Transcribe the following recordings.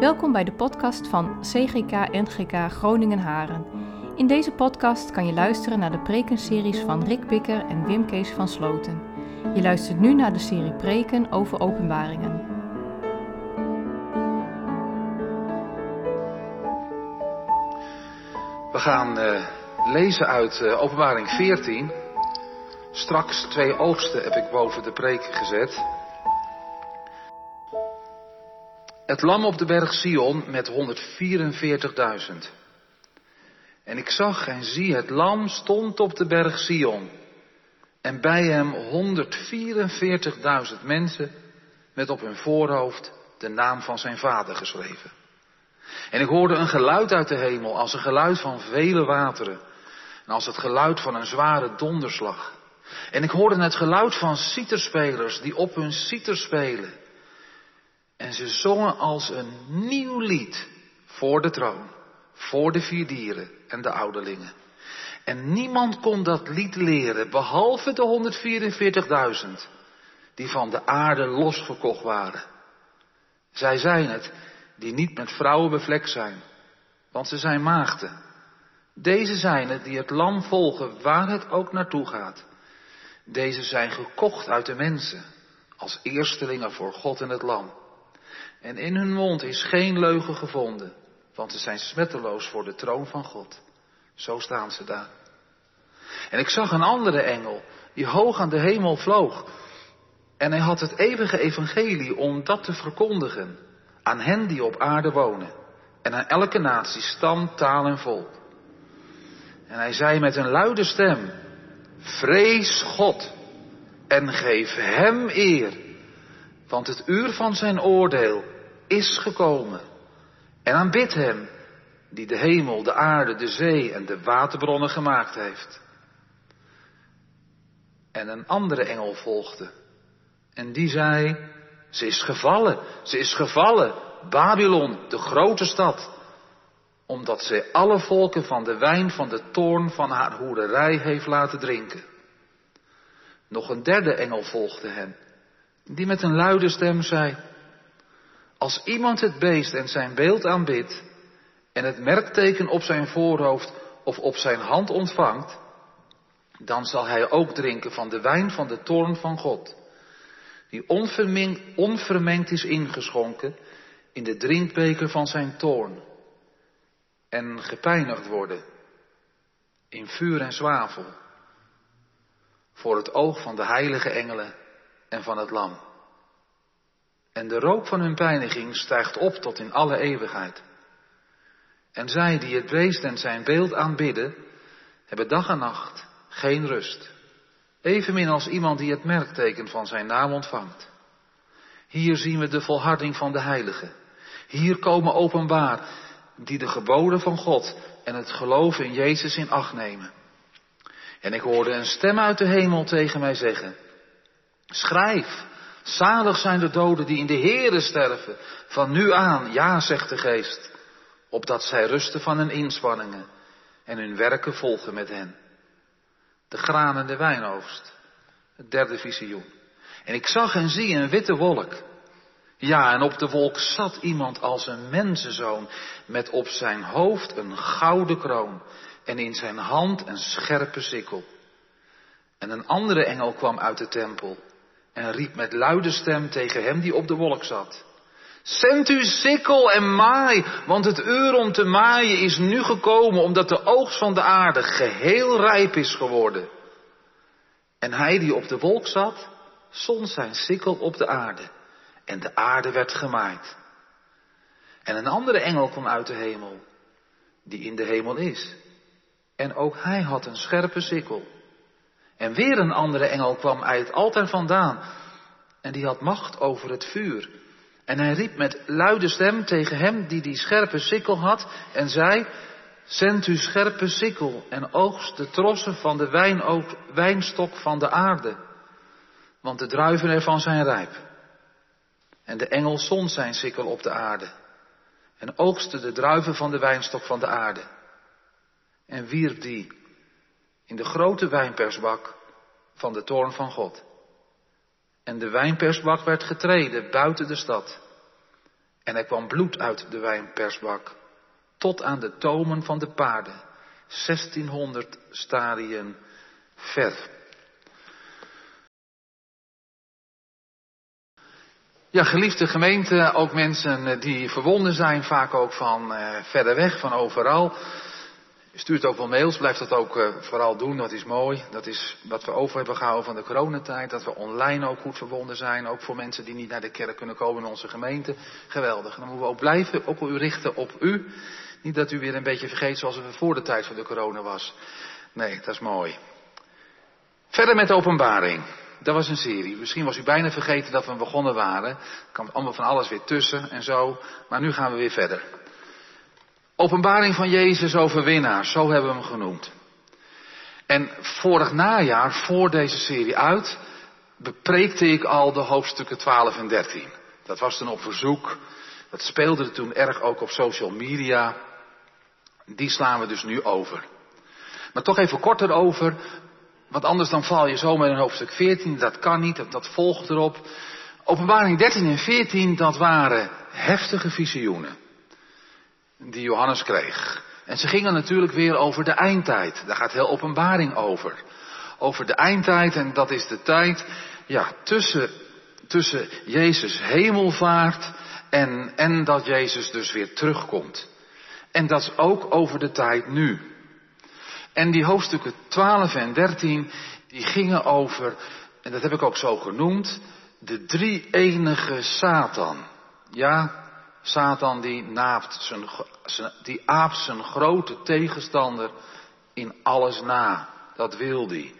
Welkom bij de podcast van CGK NGK Groningen Haren. In deze podcast kan je luisteren naar de prekenseries van Rick Bikker en Wim Kees van Sloten. Je luistert nu naar de serie preken over openbaringen. We gaan uh, lezen uit uh, Openbaring 14. Straks twee oogsten heb ik boven de preek gezet. Het lam op de berg Sion met 144.000. En ik zag en zie, het lam stond op de berg Sion. En bij hem 144.000 mensen met op hun voorhoofd de naam van zijn vader geschreven. En ik hoorde een geluid uit de hemel als een geluid van vele wateren. En als het geluid van een zware donderslag. En ik hoorde het geluid van citerspelers die op hun citer spelen. En ze zongen als een nieuw lied voor de troon, voor de vier dieren en de ouderlingen. En niemand kon dat lied leren, behalve de 144.000 die van de aarde losgekocht waren. Zij zijn het die niet met vrouwen bevlekt zijn, want ze zijn maagden. Deze zijn het die het lam volgen waar het ook naartoe gaat. Deze zijn gekocht uit de mensen als eerstelingen voor God en het lam. En in hun mond is geen leugen gevonden, want ze zijn smetteloos voor de troon van God. Zo staan ze daar. En ik zag een andere engel, die hoog aan de hemel vloog. En hij had het eeuwige evangelie om dat te verkondigen aan hen die op aarde wonen. En aan elke natie, stam, taal en volk. En hij zei met een luide stem, vrees God en geef hem eer, want het uur van zijn oordeel is gekomen. En aanbid hem, die de hemel, de aarde, de zee en de waterbronnen gemaakt heeft. En een andere engel volgde. En die zei, ze is gevallen, ze is gevallen, Babylon, de grote stad, omdat zij alle volken van de wijn van de toorn van haar hoererij heeft laten drinken. Nog een derde engel volgde hen, die met een luide stem zei, als iemand het beest en zijn beeld aanbidt en het merkteken op zijn voorhoofd of op zijn hand ontvangt, dan zal hij ook drinken van de wijn van de toorn van God, die onvermengd, is ingeschonken in de drinkbeker van zijn toorn en gepijnigd worden in vuur en zwavel voor het oog van de heilige engelen en van het lam. En de rook van hun pijniging stijgt op tot in alle eeuwigheid. En zij die het beest en zijn beeld aanbidden, hebben dag en nacht geen rust. Evenmin als iemand die het merkteken van zijn naam ontvangt. Hier zien we de volharding van de heiligen. Hier komen openbaar die de geboden van God en het geloof in Jezus in acht nemen. En ik hoorde een stem uit de hemel tegen mij zeggen, schrijf, zalig zijn de doden die in de Heere sterven, van nu aan, ja, zegt de geest, opdat zij rusten van hun inspanningen en hun werken volgen met hen. De graan en de wijnoogst, het derde visioen. En ik zag en zie een witte wolk. Ja, en op de wolk zat iemand als een mensenzoon, met op zijn hoofd een gouden kroon en in zijn hand een scherpe sikkel. En een andere engel kwam uit de tempel en riep met luide stem tegen hem die op de wolk zat. Zend uw sikkel en maai, want het uur om te maaien is nu gekomen, omdat de oogst van de aarde geheel rijp is geworden. En hij die op de wolk zat, zond zijn sikkel op de aarde, en de aarde werd gemaaid. En een andere engel kwam uit de hemel, die in de hemel is. En ook hij had een scherpe sikkel. En weer een andere engel kwam uit altijd vandaan. En die had macht over het vuur. En hij riep met luide stem tegen hem die die scherpe sikkel had en zei, zend uw scherpe sikkel en oogst de trossen van de wijnstok van de aarde, want de druiven ervan zijn rijp. En de engel zond zijn sikkel op de aarde en oogste de druiven van de wijnstok van de aarde en wierp die in de grote wijnpersbak van de toorn van God. En de wijnpersbak werd getreden buiten de stad. En er kwam bloed uit de wijnpersbak, tot aan de tomen van de paarden, 1600 stadien ver. Ja, geliefde gemeente, ook mensen eh, die verwonden zijn, vaak ook van uh, verder weg, van overal. Stuurt ook wel mails, blijf dat ook uh, vooral doen, dat is mooi. Dat is wat we over hebben gehouden van de coronatijd, dat we online ook goed verbonden zijn, ook voor mensen die niet naar de kerk kunnen komen in onze gemeente. Geweldig. Dan moeten we ook blijven, ook u richten op u. Niet dat u weer een beetje vergeet zoals het voor de tijd van de corona was. Nee, dat is mooi. Verder met de openbaring. Dat was een serie. Misschien was u bijna vergeten dat we begonnen waren. Er kwam allemaal van alles weer tussen en zo. Maar nu gaan we weer verder. Openbaring van Jezus overwinnaar, zo hebben we hem genoemd. En vorig najaar, voor deze serie uit, bepreekte ik al de hoofdstukken 12 en 13. Dat was toen op verzoek. Dat speelde toen erg ook op social media. Die slaan we dus nu over. Maar toch even kort erover. Want anders dan val je zomaar in hoofdstuk 14. Dat kan niet, dat, dat volgt erop. Openbaring 13 en 14, dat waren heftige visioenen. Die Johannes kreeg. En ze gingen natuurlijk weer over de eindtijd. Daar gaat heel openbaring over. Over de eindtijd en dat is de tijd, ja, tussen, tussen Jezus hemelvaart en, en dat Jezus dus weer terugkomt. En dat is ook over de tijd nu. En die hoofdstukken 12 en 13, die gingen over, en dat heb ik ook zo genoemd, de drie enige Satan. Ja, Satan die, naapt zijn, die aapt zijn grote tegenstander in alles na. Dat wil die.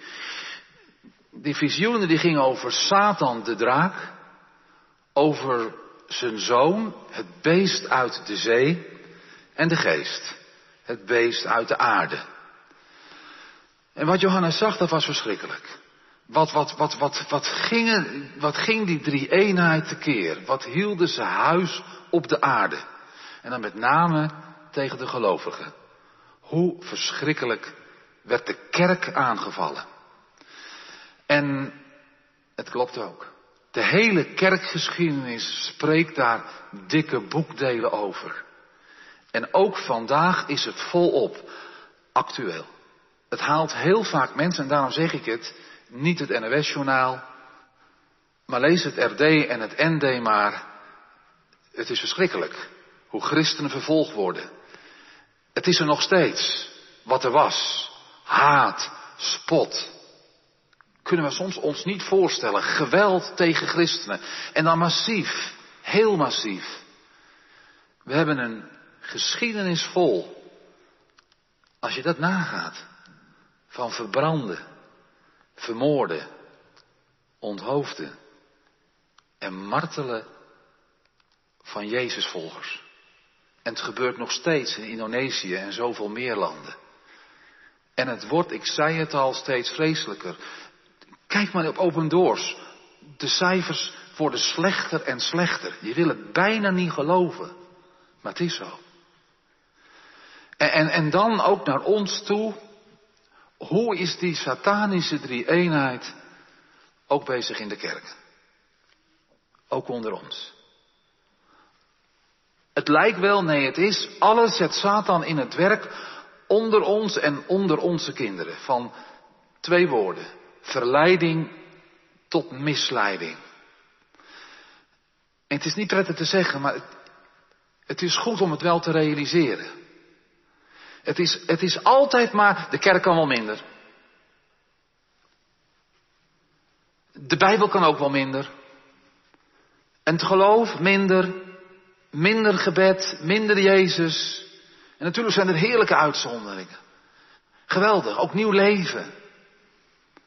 Die visioenen die gingen over Satan de draak, over zijn zoon, het beest uit de zee en de geest, het beest uit de aarde. En wat Johannes zag, dat was verschrikkelijk. Wat, wat, wat, wat, wat, gingen, wat ging die drie eenheid tekeer? Wat hielden ze huis op de aarde? En dan met name tegen de gelovigen. Hoe verschrikkelijk werd de kerk aangevallen. En het klopt ook. De hele kerkgeschiedenis spreekt daar dikke boekdelen over. En ook vandaag is het volop actueel. Het haalt heel vaak mensen, en daarom zeg ik het, niet het NOS-journaal, maar lees het RD en het ND maar. Het is verschrikkelijk hoe christenen vervolgd worden. Het is er nog steeds wat er was. Haat, spot. Kunnen we soms ons niet voorstellen. Geweld tegen christenen. En dan massief, heel massief. We hebben een geschiedenis vol. Als je dat nagaat van verbranden, vermoorden, onthoofden en martelen van Jezusvolgers. En het gebeurt nog steeds in Indonesië en zoveel meer landen. En het wordt, ik zei het al, steeds vreselijker. Kijk maar op Open Doors. De cijfers worden slechter en slechter. Je wil het bijna niet geloven. Maar het is zo. En, en, en dan ook naar ons toe. Hoe is die satanische drie-eenheid ook bezig in de kerk? Ook onder ons. Het lijkt wel, nee het is, alles zet Satan in het werk onder ons en onder onze kinderen. Van twee woorden. Verleiding tot misleiding. En het is niet prettig te zeggen, maar het, het is goed om het wel te realiseren. Het is, het is altijd maar, de kerk kan wel minder. De Bijbel kan ook wel minder. En het geloof minder. Minder gebed, minder Jezus. En natuurlijk zijn er heerlijke uitzonderingen. Geweldig, ook nieuw leven.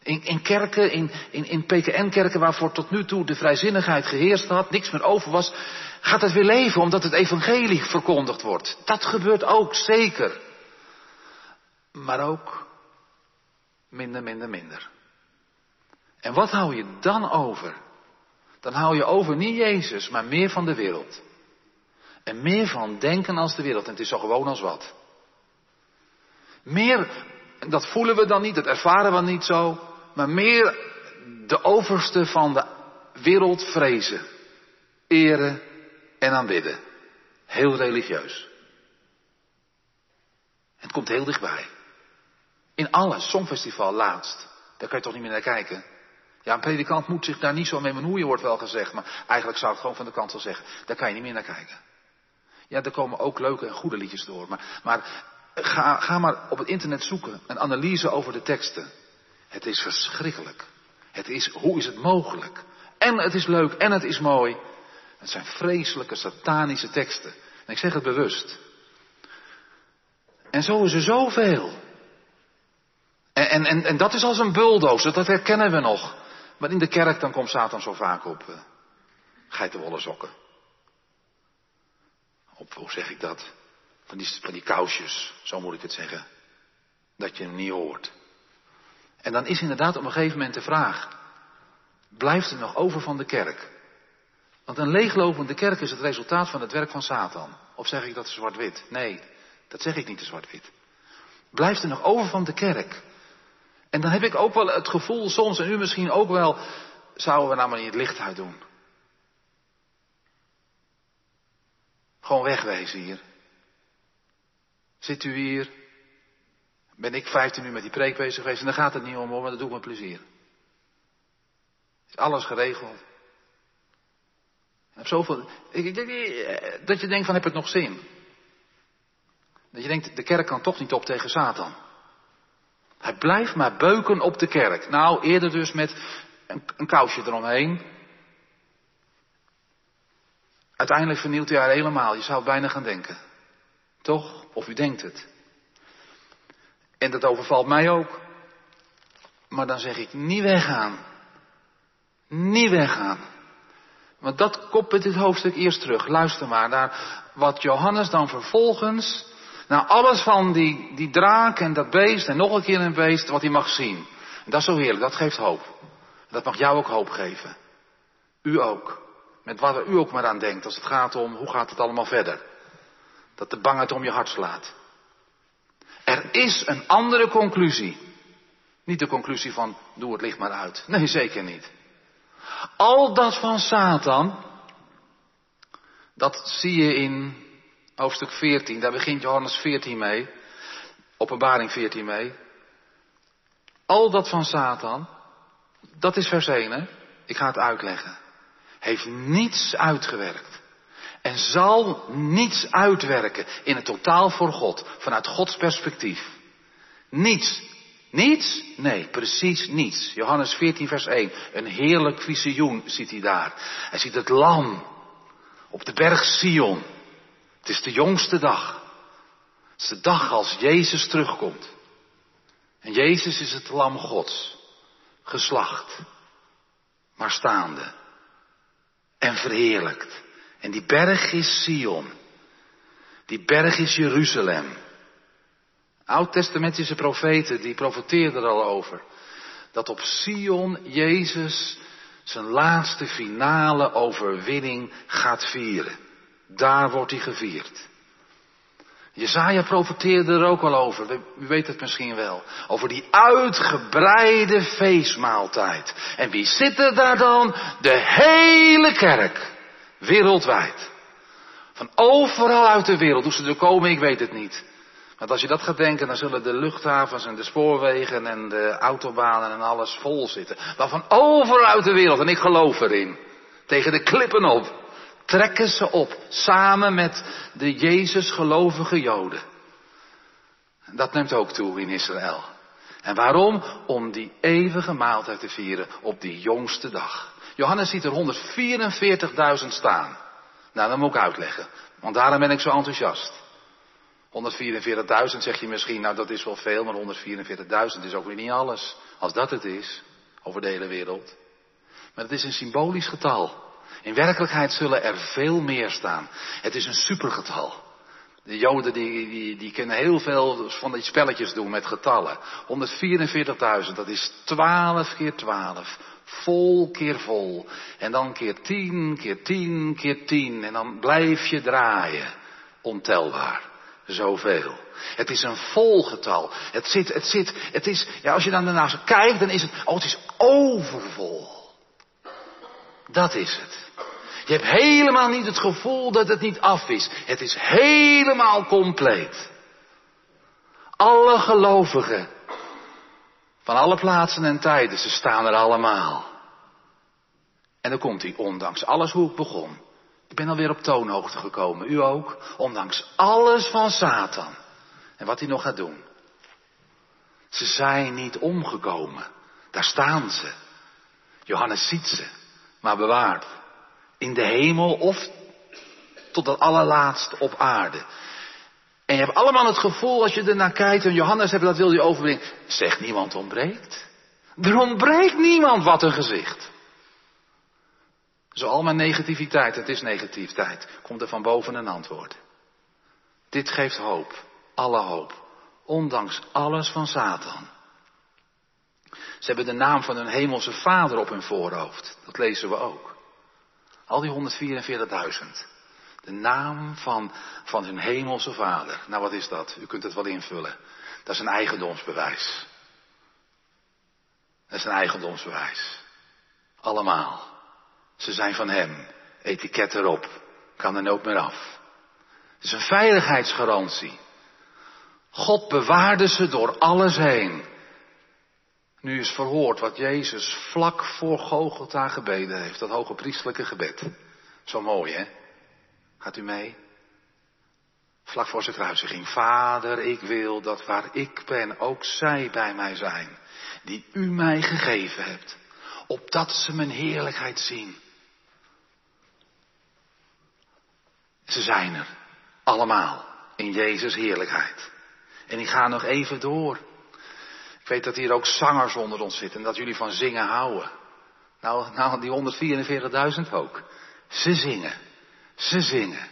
In, in kerken, in, in, in PKN-kerken waarvoor tot nu toe de vrijzinnigheid geheerst had, niks meer over was, gaat het weer leven omdat het evangelie verkondigd wordt. Dat gebeurt ook, zeker. Maar ook minder, minder, minder. En wat hou je dan over? Dan hou je over niet Jezus, maar meer van de wereld. En meer van denken als de wereld. En het is zo gewoon als wat. Meer, dat voelen we dan niet, dat ervaren we niet zo. Maar meer de overste van de wereld vrezen. Eren en aanbidden. Heel religieus. Het komt heel dichtbij. In alles, Songfestival laatst. Daar kan je toch niet meer naar kijken. Ja, een predikant moet zich daar niet zo mee bemoeien, wordt wel gezegd. Maar eigenlijk zou ik gewoon van de kant wel zeggen. Daar kan je niet meer naar kijken. Ja, er komen ook leuke en goede liedjes door. Maar, maar ga, ga maar op het internet zoeken. Een analyse over de teksten. Het is verschrikkelijk. Het is, hoe is het mogelijk? En het is leuk en het is mooi. Het zijn vreselijke satanische teksten. En ik zeg het bewust. En zo is er zoveel. En, en, en, dat is als een bulldozer, dat herkennen we nog. Maar in de kerk dan komt Satan zo vaak op uh, geitenwolle sokken. Op, hoe zeg ik dat? Van die, van die kousjes, zo moet ik het zeggen. Dat je hem niet hoort. En dan is inderdaad op een gegeven moment de vraag. Blijft er nog over van de kerk? Want een leeglopende kerk is het resultaat van het werk van Satan. Of zeg ik dat zwart-wit? Nee, dat zeg ik niet zwart-wit. Blijft er nog over van de kerk? En dan heb ik ook wel het gevoel soms, en u misschien ook wel, zouden we nou maar niet het licht uit doen. Gewoon wegwezen hier. Zit u hier? Ben ik 15 uur met die preek bezig geweest en dan gaat het niet om, maar dat doe ik met plezier. Is alles geregeld. heb zoveel, ik, ik, dat je denkt van heb het nog zin? Dat je denkt, de kerk kan toch niet op tegen Satan. Hij blijft maar beuken op de kerk. Nou, eerder dus met een, een kousje eromheen. Uiteindelijk vernielt hij haar helemaal. Je zou bijna gaan denken. Toch? Of u denkt het. En dat overvalt mij ook. Maar dan zeg ik niet weggaan. Niet weggaan. Want dat koppelt dit hoofdstuk eerst terug. Luister maar naar wat Johannes dan vervolgens nou, alles van die, die draak en dat beest en nog een keer een beest wat hij mag zien. En dat is zo heerlijk, dat geeft hoop. Dat mag jou ook hoop geven. U ook. Met wat er u ook maar aan denkt als het gaat om hoe gaat het allemaal verder. Dat de bangheid om je hart slaat. Er is een andere conclusie. Niet de conclusie van doe het licht maar uit. Nee, zeker niet. Al dat van Satan, dat zie je in hoofdstuk 14, daar begint Johannes 14 mee, openbaring 14 mee. Al dat van Satan, dat is vers 1, hè? ik ga het uitleggen, heeft niets uitgewerkt. En zal niets uitwerken in het totaal voor God, vanuit Gods perspectief. Niets. Niets? Nee, precies niets. Johannes 14, vers 1. Een heerlijk visioen ziet hij daar. Hij ziet het lam op de berg Sion. Het is de jongste dag. Het is de dag als Jezus terugkomt. En Jezus is het lam Gods. Geslacht. Maar staande. En verheerlijkt. En die berg is Sion. Die berg is Jeruzalem. Oud-testamentische profeten die profeteerden er al over. Dat op Sion Jezus zijn laatste finale overwinning gaat vieren. Daar wordt hij gevierd. Jezaja profeteerde er ook al over, u weet het misschien wel, over die uitgebreide feestmaaltijd. En wie zit er daar dan? De hele kerk, wereldwijd. Van overal uit de wereld, hoe ze er komen, ik weet het niet. Want als je dat gaat denken, dan zullen de luchthavens en de spoorwegen en de autobanen en alles vol zitten. Maar van overal uit de wereld, en ik geloof erin, tegen de klippen op trekken ze op, samen met de Jezus gelovige Joden. Dat neemt ook toe in Israël. En waarom? Om die eeuwige maaltijd te vieren op die jongste dag. Johannes ziet er 144.000 staan. Nou, dat moet ik uitleggen. Want daarom ben ik zo enthousiast. 144.000 zeg je misschien, nou dat is wel veel, maar 144.000 is ook weer niet alles. Als dat het is, over de hele wereld. Maar het is een symbolisch getal. In werkelijkheid zullen er veel meer staan. Het is een supergetal. De Joden die, die, die kunnen heel veel van die spelletjes doen met getallen. 144.000, dat is 12 keer 12. Vol keer vol. En dan keer 10, keer 10, keer 10. En dan blijf je draaien. Ontelbaar. Zoveel. Het is een vol getal. Het zit, het zit, het is, ja, als je dan daarnaast kijkt, dan is het, oh, het is overvol. Dat is het. Je hebt helemaal niet het gevoel dat het niet af is. Het is helemaal compleet. Alle gelovigen van alle plaatsen en tijden, ze staan er allemaal. En dan komt hij, ondanks alles hoe ik begon. Ik ben alweer op toonhoogte gekomen, u ook. Ondanks alles van Satan. En wat hij nog gaat doen. Ze zijn niet omgekomen. Daar staan ze. Johannes ziet ze, maar bewaard. In de hemel of tot het allerlaatste op aarde. En je hebt allemaal het gevoel als je ernaar kijkt, en Johannes hebben dat wil je overbrengen. Zegt niemand ontbreekt. Er ontbreekt niemand wat een gezicht. Zo al mijn negativiteit, het is negativiteit, komt er van boven een antwoord. Dit geeft hoop, alle hoop, ondanks alles van Satan. Ze hebben de naam van hun hemelse vader op hun voorhoofd, dat lezen we ook. Al die 144.000. De naam van, van hun hemelse vader. Nou, wat is dat? U kunt het wel invullen. Dat is een eigendomsbewijs. Dat is een eigendomsbewijs. Allemaal. Ze zijn van hem. Etiket erop. Kan er nooit meer af. Het is een veiligheidsgarantie. God bewaarde ze door alles heen. Nu is verhoord wat Jezus vlak voor Gogolta gebeden heeft. Dat hoge priestelijke gebed. Zo mooi, hè? Gaat u mee? Vlak voor zijn kruisiging. Vader, ik wil dat waar ik ben ook zij bij mij zijn. Die u mij gegeven hebt. Opdat ze mijn heerlijkheid zien. Ze zijn er. Allemaal. In Jezus heerlijkheid. En ik ga nog even door. Weet dat hier ook zangers onder ons zitten. En dat jullie van zingen houden. Nou, nou die 144.000 ook. Ze zingen. Ze zingen.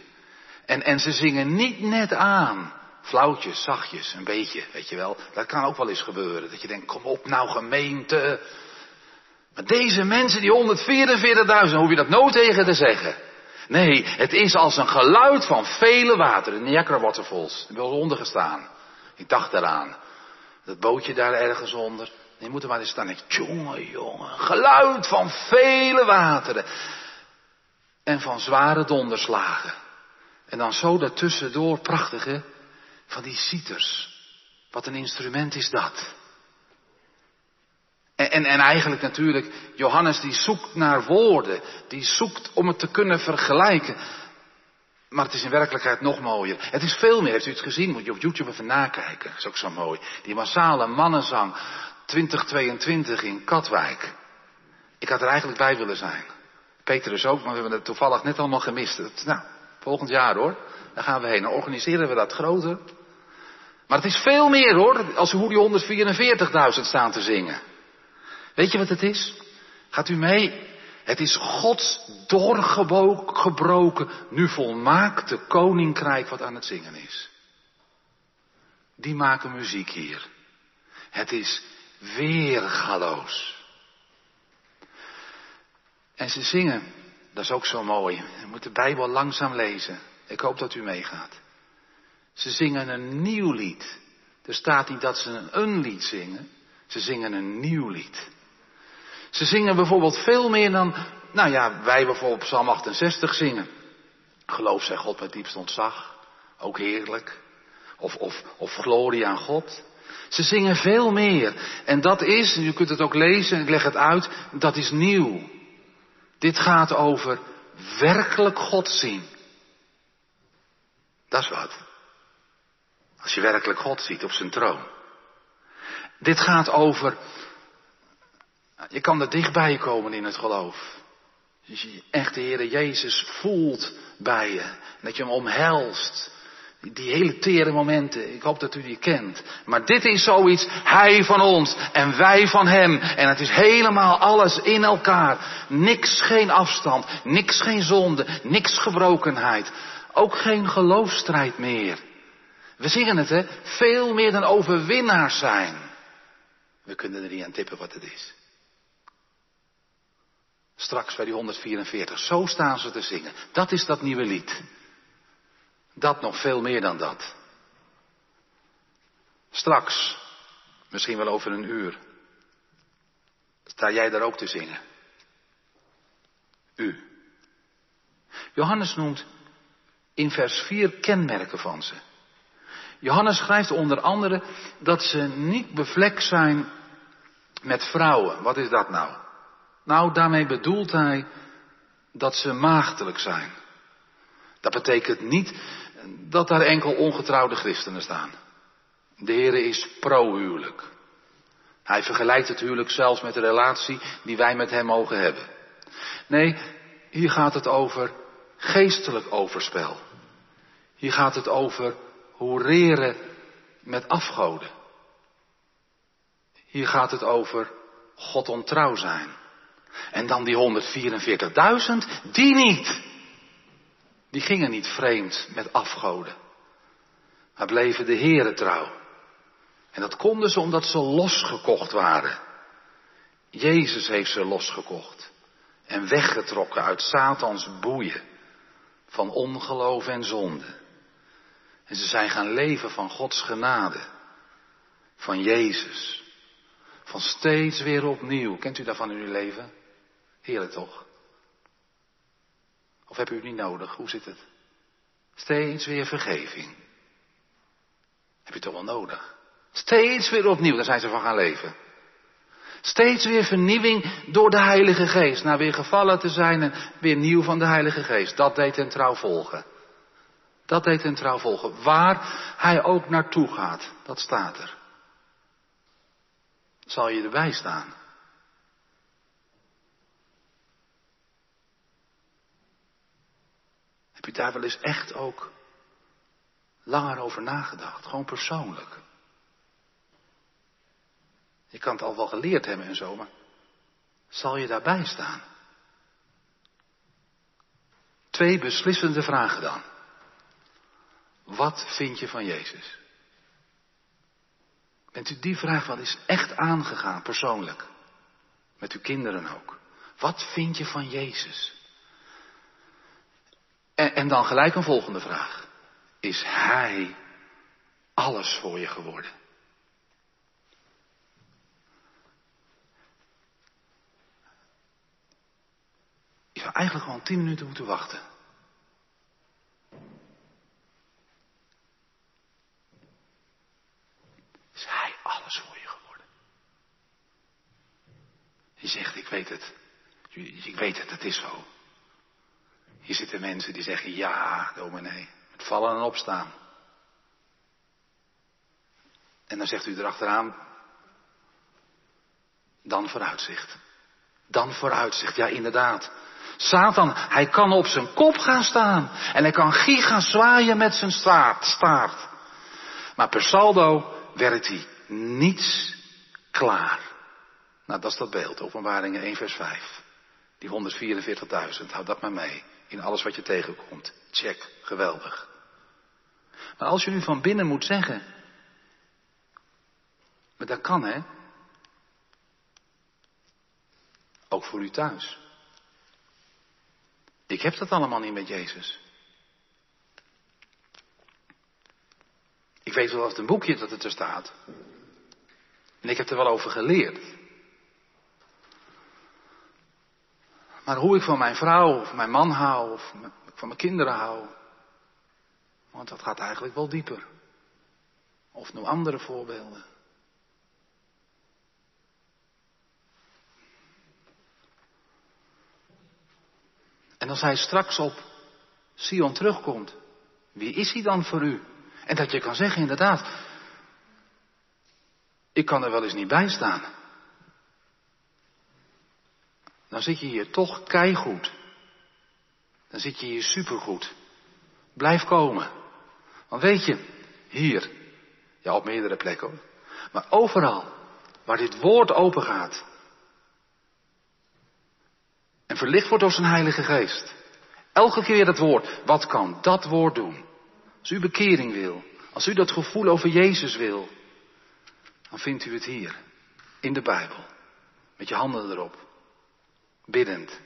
En, en ze zingen niet net aan. Flauwtjes, zachtjes, een beetje, weet je wel. Dat kan ook wel eens gebeuren. Dat je denkt, kom op nou gemeente. Maar deze mensen, die 144.000, hoef je dat nooit tegen te zeggen. Nee, het is als een geluid van vele wateren. Niagara Waterfalls. Ben wel ondergestaan. Ik dacht eraan. Dat bootje daar ergens onder. Je moet er maar eens staan. Ik, jongen, jongen. Geluid van vele wateren en van zware donderslagen. En dan zo daartussendoor prachtige van die citers. Wat een instrument is dat. En, en, en, eigenlijk natuurlijk, Johannes die zoekt naar woorden, die zoekt om het te kunnen vergelijken. Maar het is in werkelijkheid nog mooier. Het is veel meer, heeft u het gezien, moet je op YouTube even nakijken. Dat is ook zo mooi. Die massale mannenzang 2022 in Katwijk. Ik had er eigenlijk bij willen zijn. Petrus ook, maar we hebben het toevallig net allemaal gemist. nou, volgend jaar hoor. Dan gaan we heen. Dan organiseren we dat groter. Maar het is veel meer hoor, als hoe die 144.000 staan te zingen. Weet je wat het is? Gaat u mee? Het is Gods doorgebroken, nu volmaakte koninkrijk wat aan het zingen is. Die maken muziek hier. Het is weergaloos. En ze zingen, dat is ook zo mooi. Je moet de Bijbel langzaam lezen. Ik hoop dat u meegaat. Ze zingen een nieuw lied. Er staat niet dat ze een lied zingen. Ze zingen een nieuw lied. Ze zingen bijvoorbeeld veel meer dan, nou ja, wij bijvoorbeeld Psalm 68 zingen. Geloof zij God met diepst ontzag. Ook heerlijk. Of, of, of glorie aan God. Ze zingen veel meer. En dat is, u kunt het ook lezen, ik leg het uit, dat is nieuw. Dit gaat over werkelijk God zien. Dat is wat. Als je werkelijk God ziet op zijn troon. Dit gaat over, je kan er dichtbij komen in het geloof. Dus je echt de Heer Jezus voelt bij je. Dat je hem omhelst. Die hele tere momenten, ik hoop dat u die kent. Maar dit is zoiets, hij van ons en wij van hem. En het is helemaal alles in elkaar. Niks geen afstand, niks geen zonde, niks gebrokenheid. Ook geen geloofstrijd meer. We zingen het, hè? Veel meer dan overwinnaars zijn. We kunnen er niet aan tippen wat het is. Straks bij die 144. Zo staan ze te zingen. Dat is dat nieuwe lied. Dat nog veel meer dan dat. Straks, misschien wel over een uur, sta jij daar ook te zingen. U. Johannes noemt in vers 4 kenmerken van ze. Johannes schrijft onder andere dat ze niet bevlekt zijn met vrouwen. Wat is dat nou? Nou, daarmee bedoelt hij dat ze maagdelijk zijn. Dat betekent niet dat daar enkel ongetrouwde christenen staan. De Heer is pro-huwelijk. Hij vergelijkt het huwelijk zelfs met de relatie die wij met hem mogen hebben. Nee, hier gaat het over geestelijk overspel. Hier gaat het over horeren met afgoden. Hier gaat het over God ontrouw zijn. En dan die 144.000, die niet. Die gingen niet vreemd met afgoden. Maar bleven de Here trouw. En dat konden ze omdat ze losgekocht waren. Jezus heeft ze losgekocht. En weggetrokken uit Satans boeien. Van ongeloof en zonde. En ze zijn gaan leven van Gods genade. Van Jezus. Van steeds weer opnieuw. Kent u daarvan in uw leven? Heerlijk toch? Of heb u het niet nodig? Hoe zit het? Steeds weer vergeving. Heb je toch wel nodig? Steeds weer opnieuw, daar zijn ze van gaan leven. Steeds weer vernieuwing door de Heilige Geest. Na weer gevallen te zijn en weer nieuw van de Heilige Geest. Dat deed hen trouw volgen. Dat deed hen trouw volgen. Waar hij ook naartoe gaat, dat staat er. Zal je erbij staan? Heb je daar wel eens echt ook langer over nagedacht? Gewoon persoonlijk. Je kan het al wel geleerd hebben en zo, maar zal je daarbij staan? Twee beslissende vragen dan. Wat vind je van Jezus? Bent u die vraag wel eens echt aangegaan, persoonlijk? Met uw kinderen ook. Wat vind je van Jezus? En, en dan gelijk een volgende vraag. Is Hij alles voor je geworden? Je zou eigenlijk gewoon tien minuten moeten wachten. Is Hij alles voor je geworden? Je zegt, ik weet het. Ik weet het, het is zo. Hier zitten mensen die zeggen, ja, dominee, met vallen en opstaan. En dan zegt u erachteraan, dan vooruitzicht. Dan vooruitzicht, ja inderdaad. Satan, hij kan op zijn kop gaan staan. En hij kan giga zwaaien met zijn staart. staart. Maar per saldo werkt hij niets klaar. Nou, dat is dat beeld, openbaringen 1 vers 5. Die 144.000, houd dat maar mee. In alles wat je tegenkomt. Check, geweldig. Maar als je nu van binnen moet zeggen. Maar dat kan hè. Ook voor u thuis. Ik heb dat allemaal niet met Jezus. Ik weet wel uit een boekje dat het er staat. En ik heb er wel over geleerd. Maar hoe ik van mijn vrouw of mijn man hou of van mijn kinderen hou. Want dat gaat eigenlijk wel dieper. Of nog andere voorbeelden. En als hij straks op Sion terugkomt, wie is hij dan voor u? En dat je kan zeggen, inderdaad, ik kan er wel eens niet bij staan. Dan zit je hier toch keigoed. Dan zit je hier supergoed. Blijf komen. Want weet je, hier, ja op meerdere plekken, maar overal waar dit woord open gaat, en verlicht wordt door zijn Heilige Geest. Elke keer weer dat woord. Wat kan dat woord doen? Als u bekering wil, als u dat gevoel over Jezus wil, dan vindt u het hier, in de Bijbel. Met je handen erop. Biddend.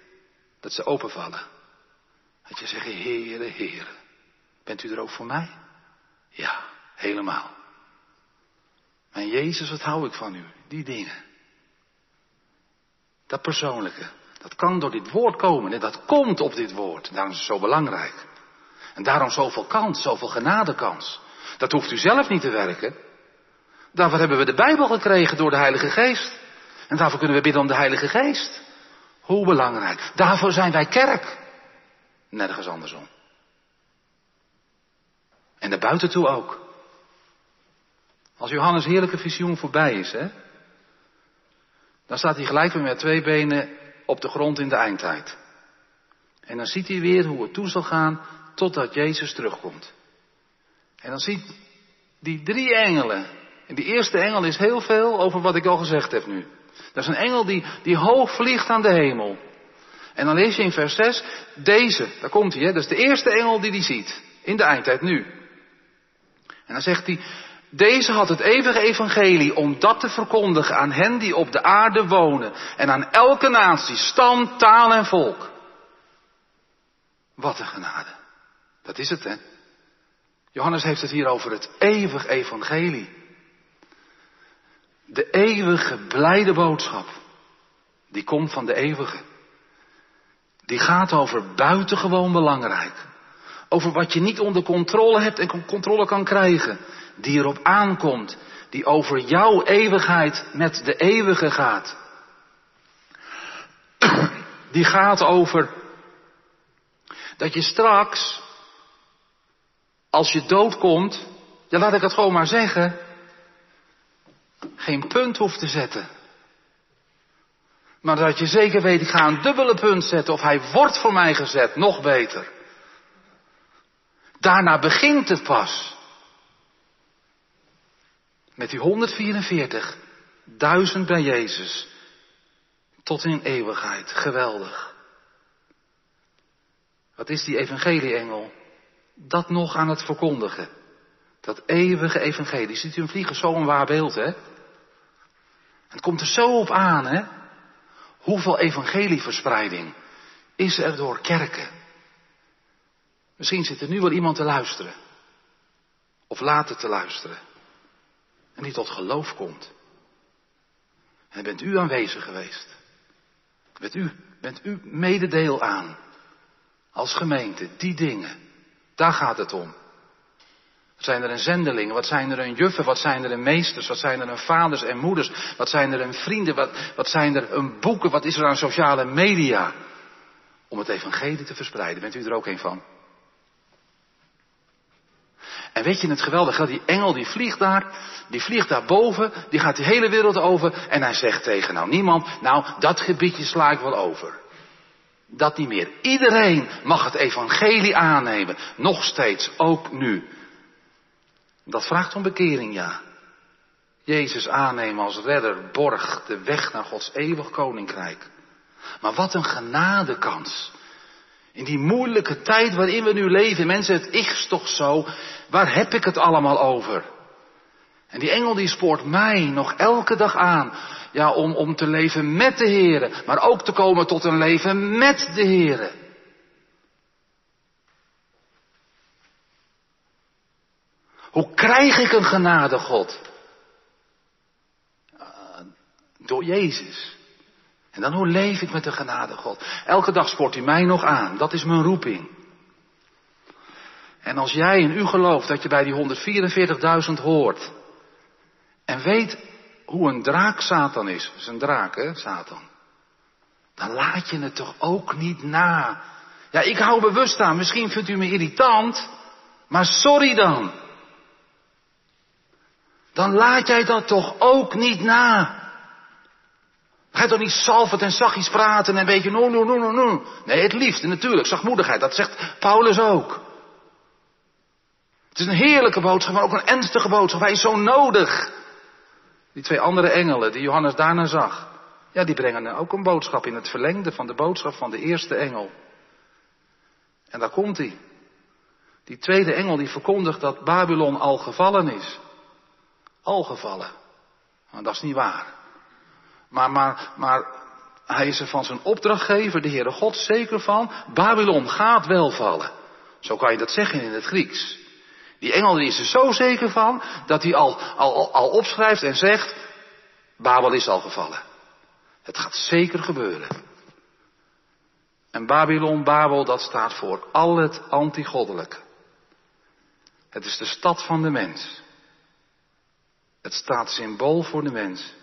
Dat ze openvallen. Dat je zegt, Heere, Heere. Bent u er ook voor mij? Ja, helemaal. En Jezus, wat hou ik van u? Die dingen. Dat persoonlijke. Dat kan door dit woord komen en dat komt op dit woord. Daarom is het zo belangrijk. En daarom zoveel kans, zoveel genadekans. Dat hoeft u zelf niet te werken. Daarvoor hebben we de Bijbel gekregen door de Heilige Geest. En daarvoor kunnen we bidden om de Heilige Geest. Hoe belangrijk. Daarvoor zijn wij kerk. Nergens andersom. En naar buiten toe ook. Als Johannes heerlijke visioen voorbij is, hè, dan staat hij gelijk weer met twee benen op de grond in de eindtijd. En dan ziet hij weer hoe het toe zal gaan totdat Jezus terugkomt. En dan ziet die drie engelen. En die eerste engel is heel veel over wat ik al gezegd heb nu. Dat is een engel die, die hoog vliegt aan de hemel. En dan lees je in vers 6, deze, daar komt hij, dat is de eerste engel die hij ziet. In de eindtijd nu. En dan zegt hij, deze had het eeuwige evangelie om dat te verkondigen aan hen die op de aarde wonen. En aan elke natie, stam, taal en volk. Wat een genade. Dat is het, hè? Johannes heeft het hier over het eeuwig evangelie. De eeuwige blijde boodschap. Die komt van de eeuwige. Die gaat over buitengewoon belangrijk. Over wat je niet onder controle hebt en controle kan krijgen. Die erop aankomt. Die over jouw eeuwigheid met de eeuwige gaat. Die gaat over dat je straks, als je doodkomt, ja laat ik het gewoon maar zeggen, geen punt hoeft te zetten. Maar dat je zeker weet, ik ga een dubbele punt zetten of hij wordt voor mij gezet, nog beter. Daarna begint het pas. Met die 144, duizend bij Jezus. Tot in eeuwigheid. Geweldig. Wat is die evangelieengel? Dat nog aan het verkondigen. Dat eeuwige evangelie. Ziet u hem vliegen? Zo'n waar beeld, hè? Het komt er zo op aan, hè? Hoeveel evangelieverspreiding is er door kerken? Misschien zit er nu wel iemand te luisteren. Of later te luisteren. En die tot geloof komt. En bent u aanwezig geweest. Bent u, bent u mededeel aan. Als gemeente, die dingen. Daar gaat het om. Wat zijn er een zendelingen? Wat zijn er een juffen? Wat zijn er een meesters? Wat zijn er een vaders en moeders? Wat zijn er een vrienden? Wat, wat zijn er een boeken? Wat is er aan sociale media? Om het evangelie te verspreiden. Bent u er ook een van? En weet je het geweldige? Die engel die vliegt daar, die vliegt daar boven, die gaat de hele wereld over en hij zegt tegen nou niemand, nou dat gebiedje sla ik wel over. Dat niet meer. Iedereen mag het evangelie aannemen, nog steeds, ook nu. Dat vraagt om bekering, ja. Jezus aannemen als redder, borg, de weg naar Gods eeuwig koninkrijk. Maar wat een genadekans. In die moeilijke tijd waarin we nu leven, mensen, het is toch zo, waar heb ik het allemaal over? En die engel die spoort mij nog elke dag aan, ja, om, om te leven met de Heeren, maar ook te komen tot een leven met de Heeren. Hoe krijg ik een genade God? Uh, door Jezus. En dan hoe leef ik met de genade God? Elke dag spoort u mij nog aan. Dat is mijn roeping. En als jij in u gelooft dat je bij die 144.000 hoort. En weet hoe een draak Satan is. Dat is een draak, hè, Satan. Dan laat je het toch ook niet na. Ja, ik hou bewust aan. Misschien vindt u me irritant. Maar sorry dan. Dan laat jij dat toch ook niet na. Ga je toch niet salvend en zachtjes praten en een beetje no, no, no, no, no. Nee, het liefste natuurlijk, zachtmoedigheid. Dat zegt Paulus ook. Het is een heerlijke boodschap, maar ook een ernstige boodschap. Hij is zo nodig. Die twee andere engelen die Johannes daarna zag. Ja, die brengen ook een boodschap in het verlengde van de boodschap van de eerste engel. En daar komt hij. Die tweede engel die verkondigt dat Babylon al gevallen is. Al gevallen. Maar dat is niet waar. Maar, maar, maar hij is er van zijn opdrachtgever, de Heere God, zeker van. Babylon gaat wel vallen. Zo kan je dat zeggen in het Grieks. Die engel is er zo zeker van dat hij al, al, al opschrijft en zegt, Babel is al gevallen. Het gaat zeker gebeuren. En Babylon, Babel, dat staat voor al het antigoddelijke. Het is de stad van de mens. Het staat symbool voor de mens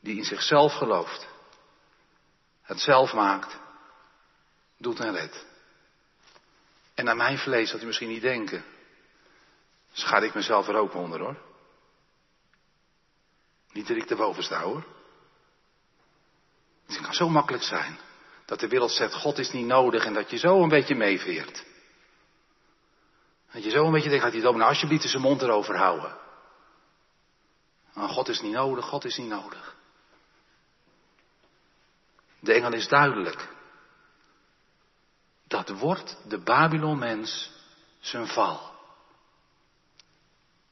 die in zichzelf gelooft, het zelf maakt, doet en redt. En naar mijn vlees had u misschien niet denken. Schaad ik mezelf er ook onder hoor. Niet dat ik erboven sta hoor. Het kan zo makkelijk zijn dat de wereld zegt God is niet nodig en dat je zo een beetje meeveert. Dat je zo een beetje denkt, gaat die dominee alsjeblieft zijn mond erover houden. God is niet nodig, God is niet nodig. De engel is duidelijk. Dat wordt de Babylon-mens zijn val.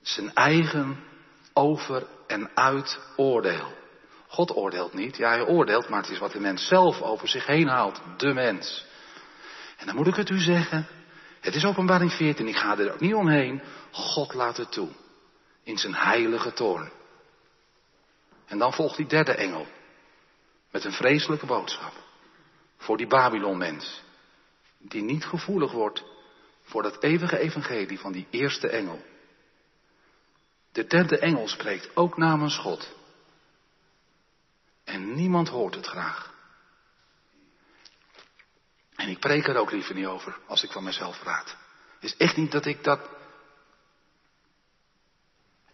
Zijn eigen over- en uitoordeel. God oordeelt niet, ja hij oordeelt, maar het is wat de mens zelf over zich heen haalt, de mens. En dan moet ik het u zeggen, het is openbaring 14, ik ga er ook niet omheen, God laat het toe. In zijn heilige toorn. En dan volgt die derde engel. Met een vreselijke boodschap. Voor die Babylon-mens. Die niet gevoelig wordt voor dat eeuwige evangelie van die eerste engel. De derde engel spreekt ook namens God. En niemand hoort het graag. En ik preek er ook liever niet over als ik van mezelf praat. Het is echt niet dat ik dat.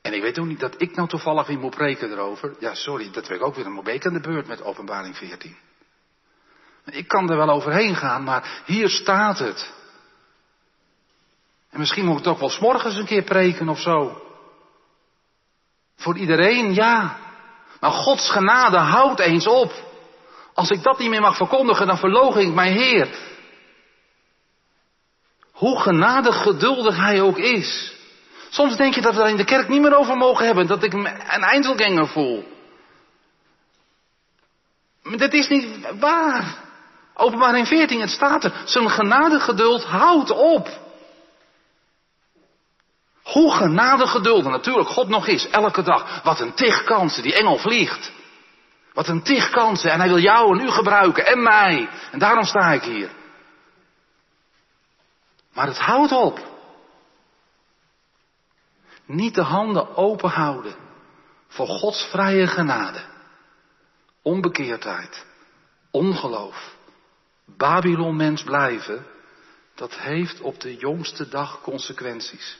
En ik weet ook niet dat ik nou toevallig weer moet preken erover. Ja, sorry, dat werd ook weer een week aan de beurt met openbaring 14. Ik kan er wel overheen gaan, maar hier staat het. En misschien moet ik het ook wel s'morgens een keer preken of zo. Voor iedereen, ja. Maar Gods genade houdt eens op. Als ik dat niet meer mag verkondigen, dan verloog ik mijn Heer. Hoe genadig geduldig Hij ook is. Soms denk je dat we daar in de kerk niet meer over mogen hebben, dat ik me een eindelganger voel. Maar dat is niet waar. Openbaring 14, het staat er. Zijn genadig geduld houdt op. Hoe genadig geduldig natuurlijk God nog is, elke dag. Wat een tig kansen, die engel vliegt. Wat een tig kansen en hij wil jou en u gebruiken en mij. En daarom sta ik hier. Maar het houdt op. Niet de handen open houden voor Gods vrije genade. Onbekeerdheid, ongeloof, Babylon mens blijven, dat heeft op de jongste dag consequenties.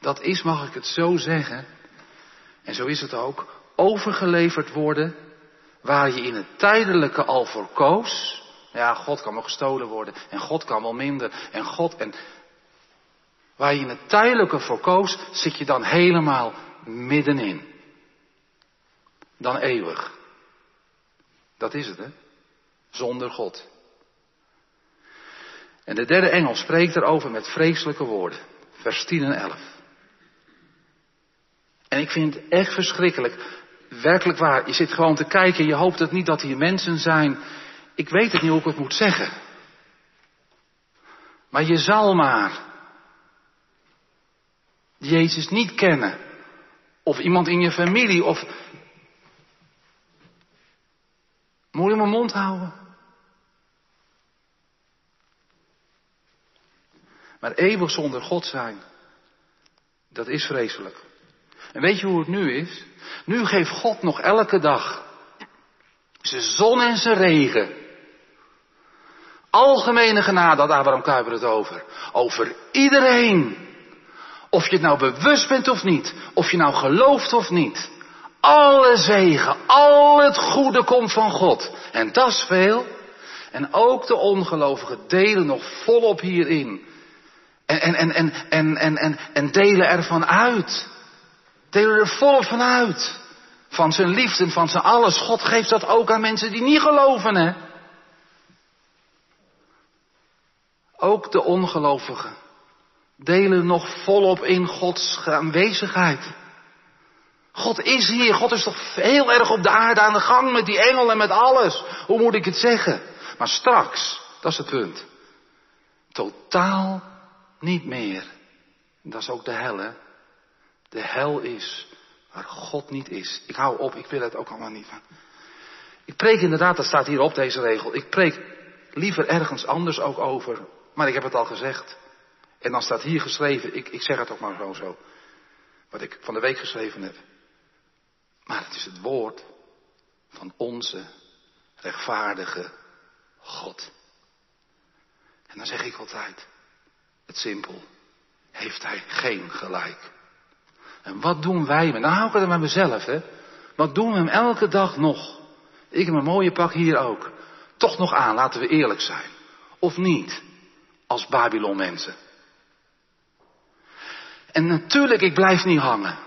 Dat is, mag ik het zo zeggen, en zo is het ook, overgeleverd worden waar je in het tijdelijke al voor koos. Ja, God kan wel gestolen worden en God kan wel minder en God en waar je het tijdelijke voor koos, zit je dan helemaal middenin. Dan eeuwig. Dat is het, hè? Zonder God. En de derde engel spreekt erover met vreselijke woorden. Vers 10 en 11. En ik vind het echt verschrikkelijk. Werkelijk waar. Je zit gewoon te kijken. Je hoopt het niet dat hier mensen zijn. Ik weet het niet hoe ik het moet zeggen. Maar je zal maar. Jezus niet kennen. Of iemand in je familie. Of. Moet je mijn mond houden? Maar eeuwig zonder God zijn. Dat is vreselijk. En weet je hoe het nu is? Nu geeft God nog elke dag zijn zon en zijn regen. Algemene genade had Abraham Kuyper het over. Over iedereen. Of je het nou bewust bent of niet. Of je nou gelooft of niet. Alle zegen, al het goede komt van God. En dat is veel. En ook de ongelovigen delen nog volop hierin. En, en, en, en, en, en, en, en delen ervan uit. Delen er volop van uit. Van zijn liefde, van zijn alles. God geeft dat ook aan mensen die niet geloven, hè. Ook de ongelovigen delen nog volop in Gods aanwezigheid. God is hier. God is toch heel erg op de aarde aan de gang met die engel en met alles. Hoe moet ik het zeggen? Maar straks, dat is het punt. Totaal niet meer. Dat is ook de hel, hè? De hel is waar God niet is. Ik hou op, ik wil het ook allemaal niet van. Ik preek inderdaad, dat staat hier op deze regel, ik preek liever ergens anders ook over, maar ik heb het al gezegd. En dan staat hier geschreven, ik, ik zeg het ook maar zo, zo, wat ik van de week geschreven heb. Maar het is het woord van onze rechtvaardige God. En dan zeg ik altijd, het simpel, heeft hij geen gelijk. En wat doen wij? Nou hou ik het met mezelf, hè. Wat doen we hem elke dag nog? Ik heb mijn mooie pak hier ook. Toch nog aan, laten we eerlijk zijn. Of niet, als Babylon mensen. En natuurlijk, ik blijf niet hangen.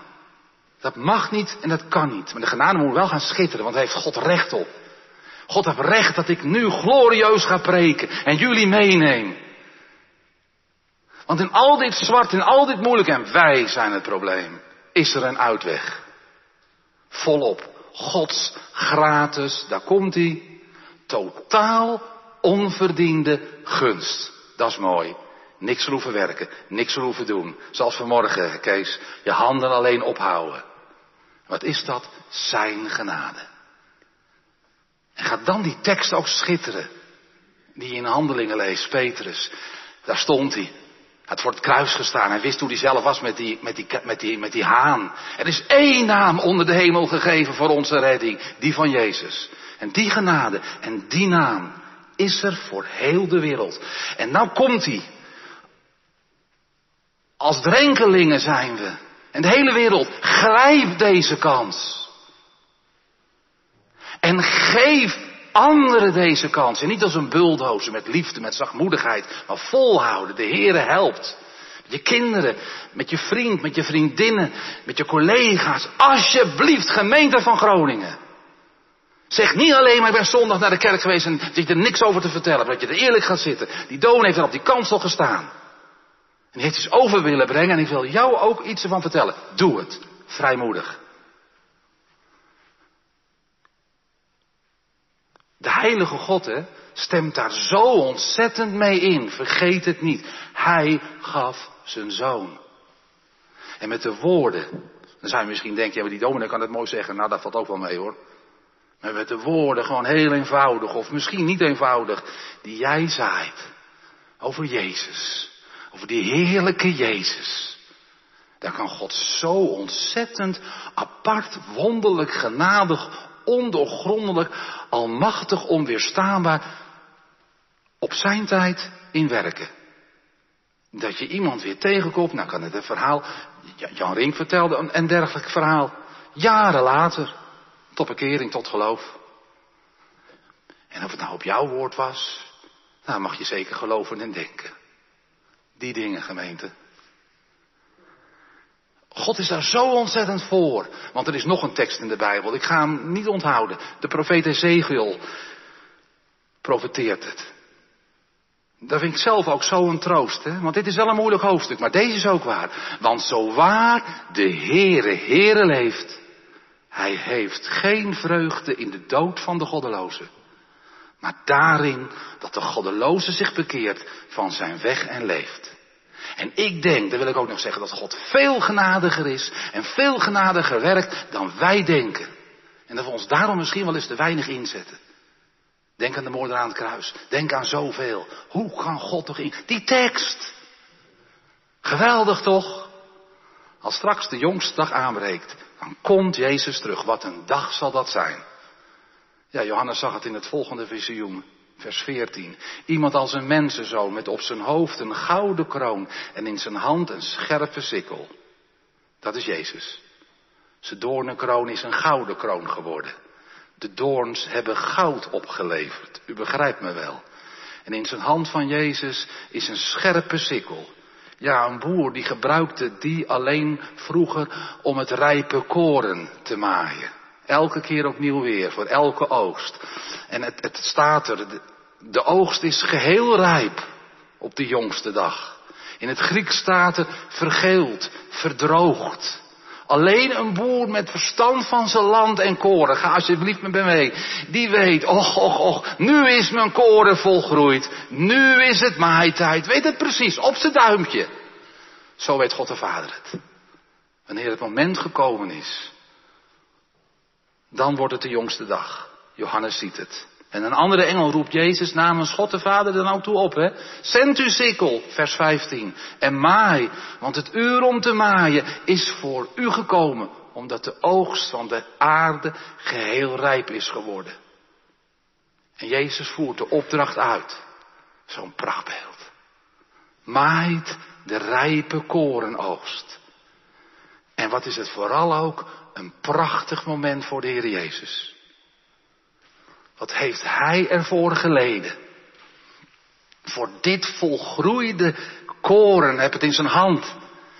Dat mag niet en dat kan niet. Maar de genade moet wel gaan schitteren, want daar heeft God recht op. God heeft recht dat ik nu glorieus ga preken en jullie meeneem. Want in al dit zwart, in al dit moeilijk, en wij zijn het probleem, is er een uitweg. Volop. Gods gratis, daar komt hij, totaal onverdiende gunst. Dat is mooi. Niks hoeven werken, niks hoeven doen. Zoals vanmorgen, Kees, je handen alleen ophouden. Wat is dat? Zijn genade. En gaat dan die tekst ook schitteren. Die je in handelingen leest, Petrus. Daar stond hij. Hij had voor het kruis gestaan. Hij wist hoe hij zelf was met die, met, die, met, die, met die haan. Er is één naam onder de hemel gegeven voor onze redding. Die van Jezus. En die genade en die naam is er voor heel de wereld. En nou komt hij. Als drenkelingen zijn we. En de hele wereld, grijp deze kans. En geef anderen deze kans. En niet als een bulldozer met liefde, met zachtmoedigheid, maar volhouden. De Heere helpt. Met je kinderen, met je vriend, met je vriendinnen, met je collega's. Alsjeblieft, gemeente van Groningen. Zeg niet alleen maar ik ben zondag naar de kerk geweest en dat je er niks over te vertellen. Dat je er eerlijk gaat zitten. Die doon heeft er op die kansel gestaan. En heeft iets over willen brengen en ik wil jou ook iets ervan vertellen. Doe het. Vrijmoedig. De heilige God hè, stemt daar zo ontzettend mee in. Vergeet het niet. Hij gaf zijn zoon. En met de woorden. Dan zou je misschien denken, ja maar die dominee kan het mooi zeggen. Nou dat valt ook wel mee hoor. Maar met de woorden gewoon heel eenvoudig. Of misschien niet eenvoudig. Die jij zaait. Over Jezus. Over die heerlijke Jezus. Daar kan God zo ontzettend apart, wonderlijk, genadig, ondoorgrondelijk, almachtig, onweerstaanbaar op zijn tijd in werken. Dat je iemand weer tegenkomt, nou kan het een verhaal, Jan Rink vertelde een, een dergelijk verhaal, jaren later, tot bekering, tot geloof. En of het nou op jouw woord was, nou mag je zeker geloven en denken. Die dingen, gemeente. God is daar zo ontzettend voor. Want er is nog een tekst in de Bijbel. Ik ga hem niet onthouden. De profeet Ezekiel profeteert het. Dat vind ik zelf ook zo een troost. Hè? Want dit is wel een moeilijk hoofdstuk. Maar deze is ook waar. Want zo waar de Heere Heere leeft. Hij heeft geen vreugde in de dood van de goddeloze. Maar daarin dat de goddeloze zich bekeert van zijn weg en leeft. En ik denk, dat wil ik ook nog zeggen, dat God veel genadiger is en veel genadiger werkt dan wij denken. En dat we ons daarom misschien wel eens te weinig inzetten. Denk aan de moord aan het kruis. Denk aan zoveel. Hoe kan God toch in? Die tekst. Geweldig toch? Als straks de jongste dag aanbreekt, dan komt Jezus terug. Wat een dag zal dat zijn. Ja, Johannes zag het in het volgende visioen. Vers 14. Iemand als een mensenzoon met op zijn hoofd een gouden kroon en in zijn hand een scherpe sikkel. Dat is Jezus. Zijn doornenkroon is een gouden kroon geworden. De doorns hebben goud opgeleverd. U begrijpt me wel. En in zijn hand van Jezus is een scherpe sikkel. Ja, een boer die gebruikte die alleen vroeger om het rijpe koren te maaien. Elke keer opnieuw weer, voor elke oogst. En het, het staat er, de, oogst is geheel rijp op de jongste dag. In het Grieks staat er vergeeld, verdroogd. Alleen een boer met verstand van zijn land en koren, ga alsjeblieft met me mee, die weet, och, och, och, nu is mijn koren volgroeid, nu is het maaitijd, weet het precies, op zijn duimpje. Zo weet God de Vader het. Wanneer het moment gekomen is, dan wordt het de jongste dag. Johannes ziet het. En een andere engel roept Jezus namens God de Vader dan ook toe op. Hè? Zend uw sikkel, vers 15. En maai, want het uur om te maaien is voor u gekomen. Omdat de oogst van de aarde geheel rijp is geworden. En Jezus voert de opdracht uit. Zo'n prachtbeeld. Maait de rijpe korenoogst. En wat is het vooral ook een prachtig moment voor de Heer Jezus. Wat heeft Hij ervoor geleden? Voor dit volgroeide koren, heb het in zijn hand,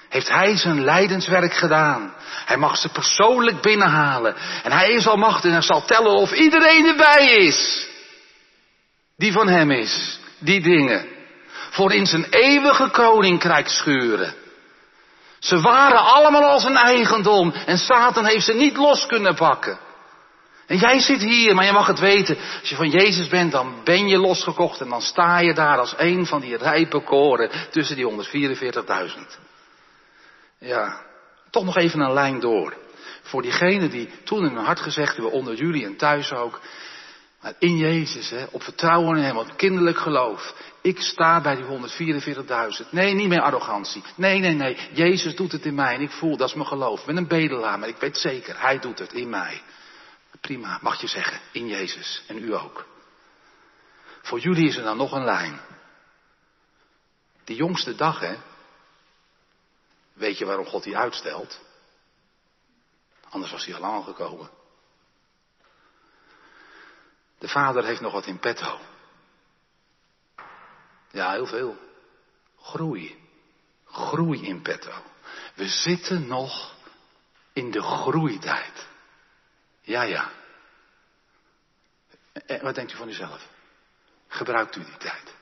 heeft Hij zijn lijdenswerk gedaan. Hij mag ze persoonlijk binnenhalen. En Hij is almachtig en zal tellen of iedereen erbij is. Die van Hem is. Die dingen. Voor in zijn eeuwige koninkrijk schuren. Ze waren allemaal al zijn eigendom en Satan heeft ze niet los kunnen pakken. En jij zit hier, maar je mag het weten. Als je van Jezus bent, dan ben je losgekocht en dan sta je daar als een van die rijpe koren tussen die 144.000. Ja, toch nog even een lijn door. Voor diegenen die toen in hun hart gezegd hebben, onder jullie en thuis ook, maar in Jezus, hè, op vertrouwen in Hem, op kinderlijk geloof. Ik sta bij die 144.000. Nee, niet meer arrogantie. Nee, nee, nee. Jezus doet het in mij en ik voel, dat is mijn geloof. Ik ben een bedelaar, maar ik weet zeker, Hij doet het in mij. Prima, mag je zeggen, in Jezus en u ook. Voor jullie is er dan nog een lijn. Die jongste dag, hè. Weet je waarom God die uitstelt? Anders was hij al lang gekomen. De vader heeft nog wat in petto. Ja, heel veel. Groei. Groei in petto. We zitten nog in de groeitijd. Ja, ja. En wat denkt u van uzelf? Gebruikt u die tijd?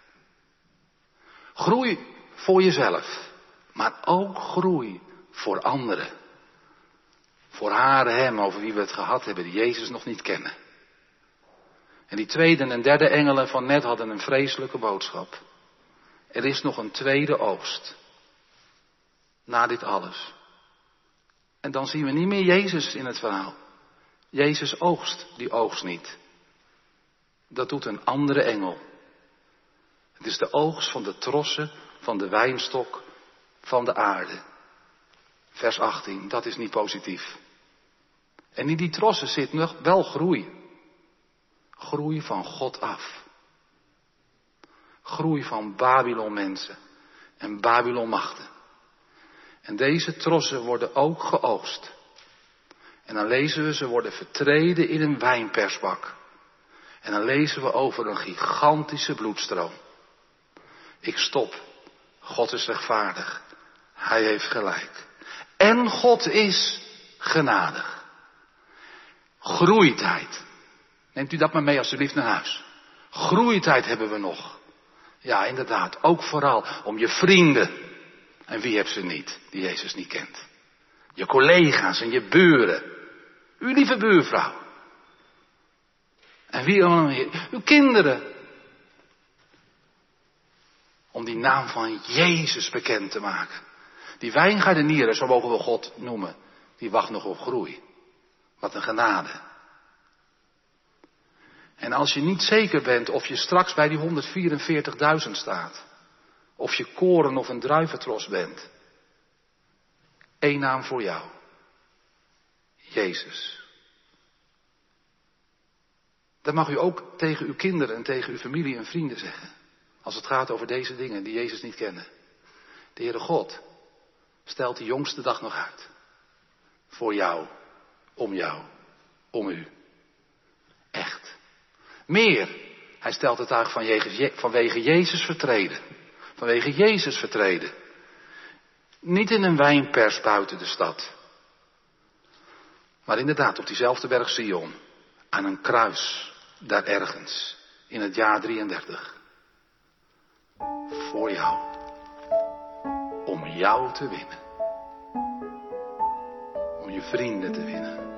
Groei voor jezelf, maar ook groei voor anderen. Voor haar, hem, over wie we het gehad hebben, die Jezus nog niet kennen. En die tweede en derde engelen van net hadden een vreselijke boodschap. Er is nog een tweede oogst. Na dit alles. En dan zien we niet meer Jezus in het verhaal. Jezus oogst, die oogst niet. Dat doet een andere engel. Het is de oogst van de trossen, van de wijnstok, van de aarde. Vers 18, dat is niet positief. En in die trossen zit nog wel groei. Groei van God af. Groei van Babylon mensen en Babylon machten. En deze trossen worden ook geoogst. En dan lezen we, ze worden vertreden in een wijnpersbak. En dan lezen we over een gigantische bloedstroom. Ik stop. God is rechtvaardig. Hij heeft gelijk. En God is genadig. Groeitijd. Neemt u dat maar mee alsjeblieft naar huis. Groeitijd hebben we nog. Ja, inderdaad. Ook vooral om je vrienden. En wie hebt ze niet, die Jezus niet kent? Je collega's en je buren. Uw lieve buurvrouw. En wie allemaal? Uw kinderen. Om die naam van Jezus bekend te maken. Die wijngaardenieren, zo mogen we God noemen, die wacht nog op groei. Wat een genade. En als je niet zeker bent of je straks bij die 144.000 staat, of je koren of een druiventros bent, één naam voor jou. Jezus. Dat mag u ook tegen uw kinderen en tegen uw familie en vrienden zeggen. Als het gaat over deze dingen die Jezus niet kennen. De Heere God stelt de jongste dag nog uit. Voor jou, om jou, om u. Meer. Hij stelt het uit vanwege Jezus vertreden. Vanwege Jezus vertreden. Niet in een wijnpers buiten de stad. Maar inderdaad op diezelfde berg Sion. Aan een kruis. Daar ergens. In het jaar 33. Voor jou. Om jou te winnen. Om je vrienden te winnen.